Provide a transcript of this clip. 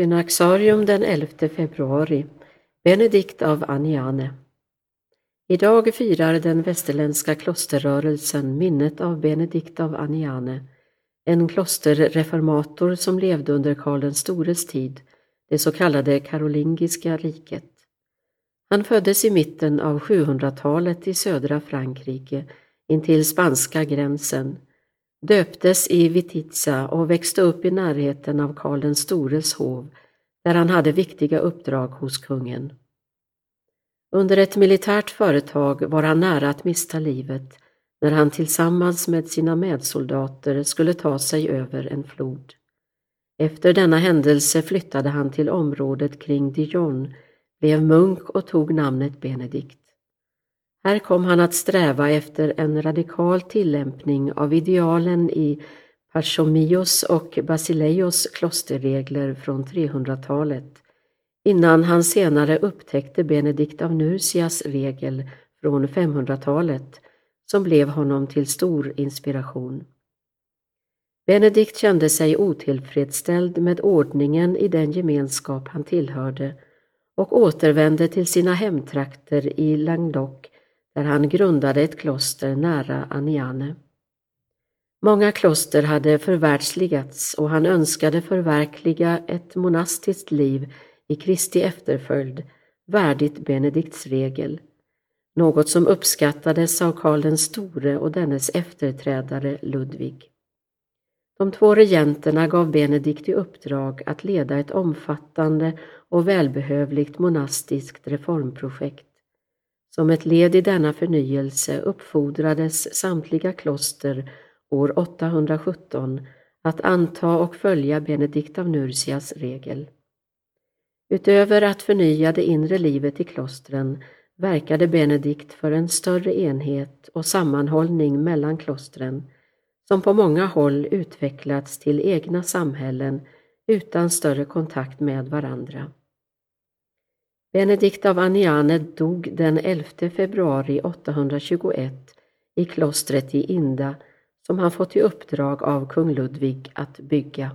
Synaxarium den 11 februari. Benedikt av Aniane. Idag firar den västerländska klosterrörelsen minnet av Benedikt av Aniane, en klosterreformator som levde under Karl den stores tid, det så kallade karolingiska riket. Han föddes i mitten av 700-talet i södra Frankrike intill spanska gränsen döptes i Vititsa och växte upp i närheten av Karl den stores hov, där han hade viktiga uppdrag hos kungen. Under ett militärt företag var han nära att mista livet när han tillsammans med sina medsoldater skulle ta sig över en flod. Efter denna händelse flyttade han till området kring Dijon, blev munk och tog namnet Benedikt. Här kom han att sträva efter en radikal tillämpning av idealen i Pachomios och Basileios klosterregler från 300-talet innan han senare upptäckte Benedikt av Nursias regel från 500-talet som blev honom till stor inspiration. Benedikt kände sig otillfredsställd med ordningen i den gemenskap han tillhörde och återvände till sina hemtrakter i Languedoc där han grundade ett kloster nära Aniane. Många kloster hade förvärldsligats och han önskade förverkliga ett monastiskt liv i Kristi efterföljd, värdigt Benedikts regel, något som uppskattades av Karl den store och dennes efterträdare Ludvig. De två regenterna gav Benedikt i uppdrag att leda ett omfattande och välbehövligt monastiskt reformprojekt som ett led i denna förnyelse uppfordrades samtliga kloster år 817 att anta och följa Benedikt av Nursias regel. Utöver att förnya det inre livet i klostren verkade Benedikt för en större enhet och sammanhållning mellan klostren som på många håll utvecklats till egna samhällen utan större kontakt med varandra. Benedikt av Aniane dog den 11 februari 821 i klostret i Inda som han fått i uppdrag av kung Ludvig att bygga.